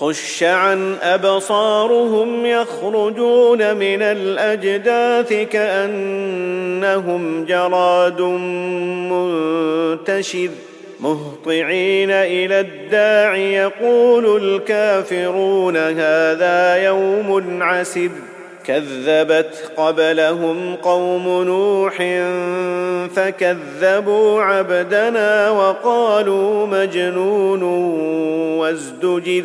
خش عن أبصارهم يخرجون من الأجداث كأنهم جراد منتشر. مهطعين إلى الداع يقول الكافرون هذا يوم عسر. كذبت قبلهم قوم نوح فكذبوا عبدنا وقالوا مجنون وازدجر.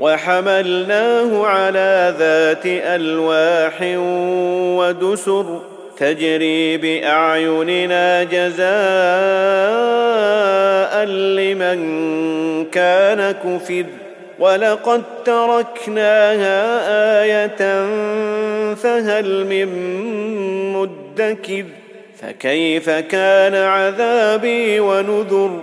وحملناه على ذات ألواح ودسر تجري بأعيننا جزاء لمن كان كفر. ولقد تركناها آية فهل من مدكر؟ فكيف كان عذابي ونذر؟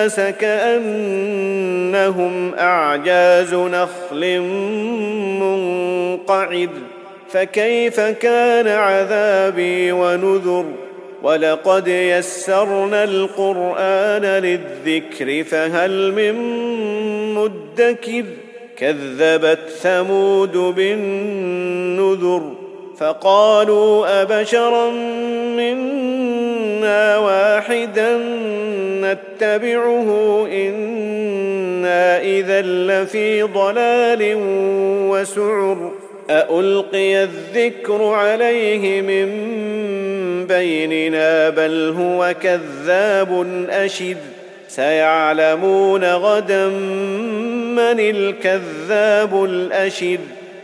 الناس كأنهم أعجاز نخل منقعد. فكيف كان عذابي ونذر؟ ولقد يسرنا القرآن للذكر فهل من مدكر؟ كذبت ثمود بالنذر فقالوا أبشرا منا واحدا نتبعه إنا إذا لفي ضلال وسعر. ألقي الذكر عليه من بيننا بل هو كذاب أشد. سيعلمون غدا من الكذاب الأشد.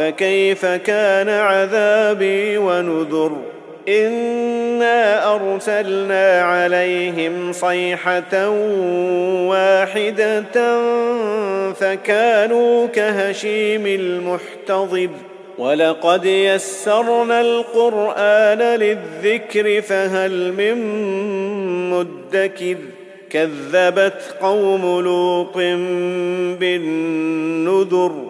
فكيف كان عذابي ونذر؟ إنا أرسلنا عليهم صيحة واحدة فكانوا كهشيم المحتضر. ولقد يسرنا القرآن للذكر فهل من مدكر؟ كذبت قوم لوط بالنذر.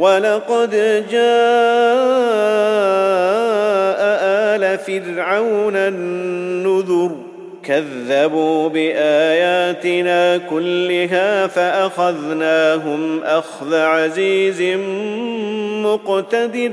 ولقد جاء آل فرعون النذر كذبوا بآياتنا كلها فأخذناهم أخذ عزيز مقتدر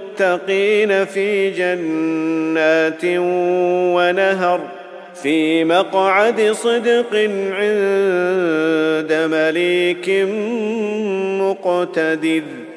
في جنات ونهر في مقعد صدق عند مليك مقتدر.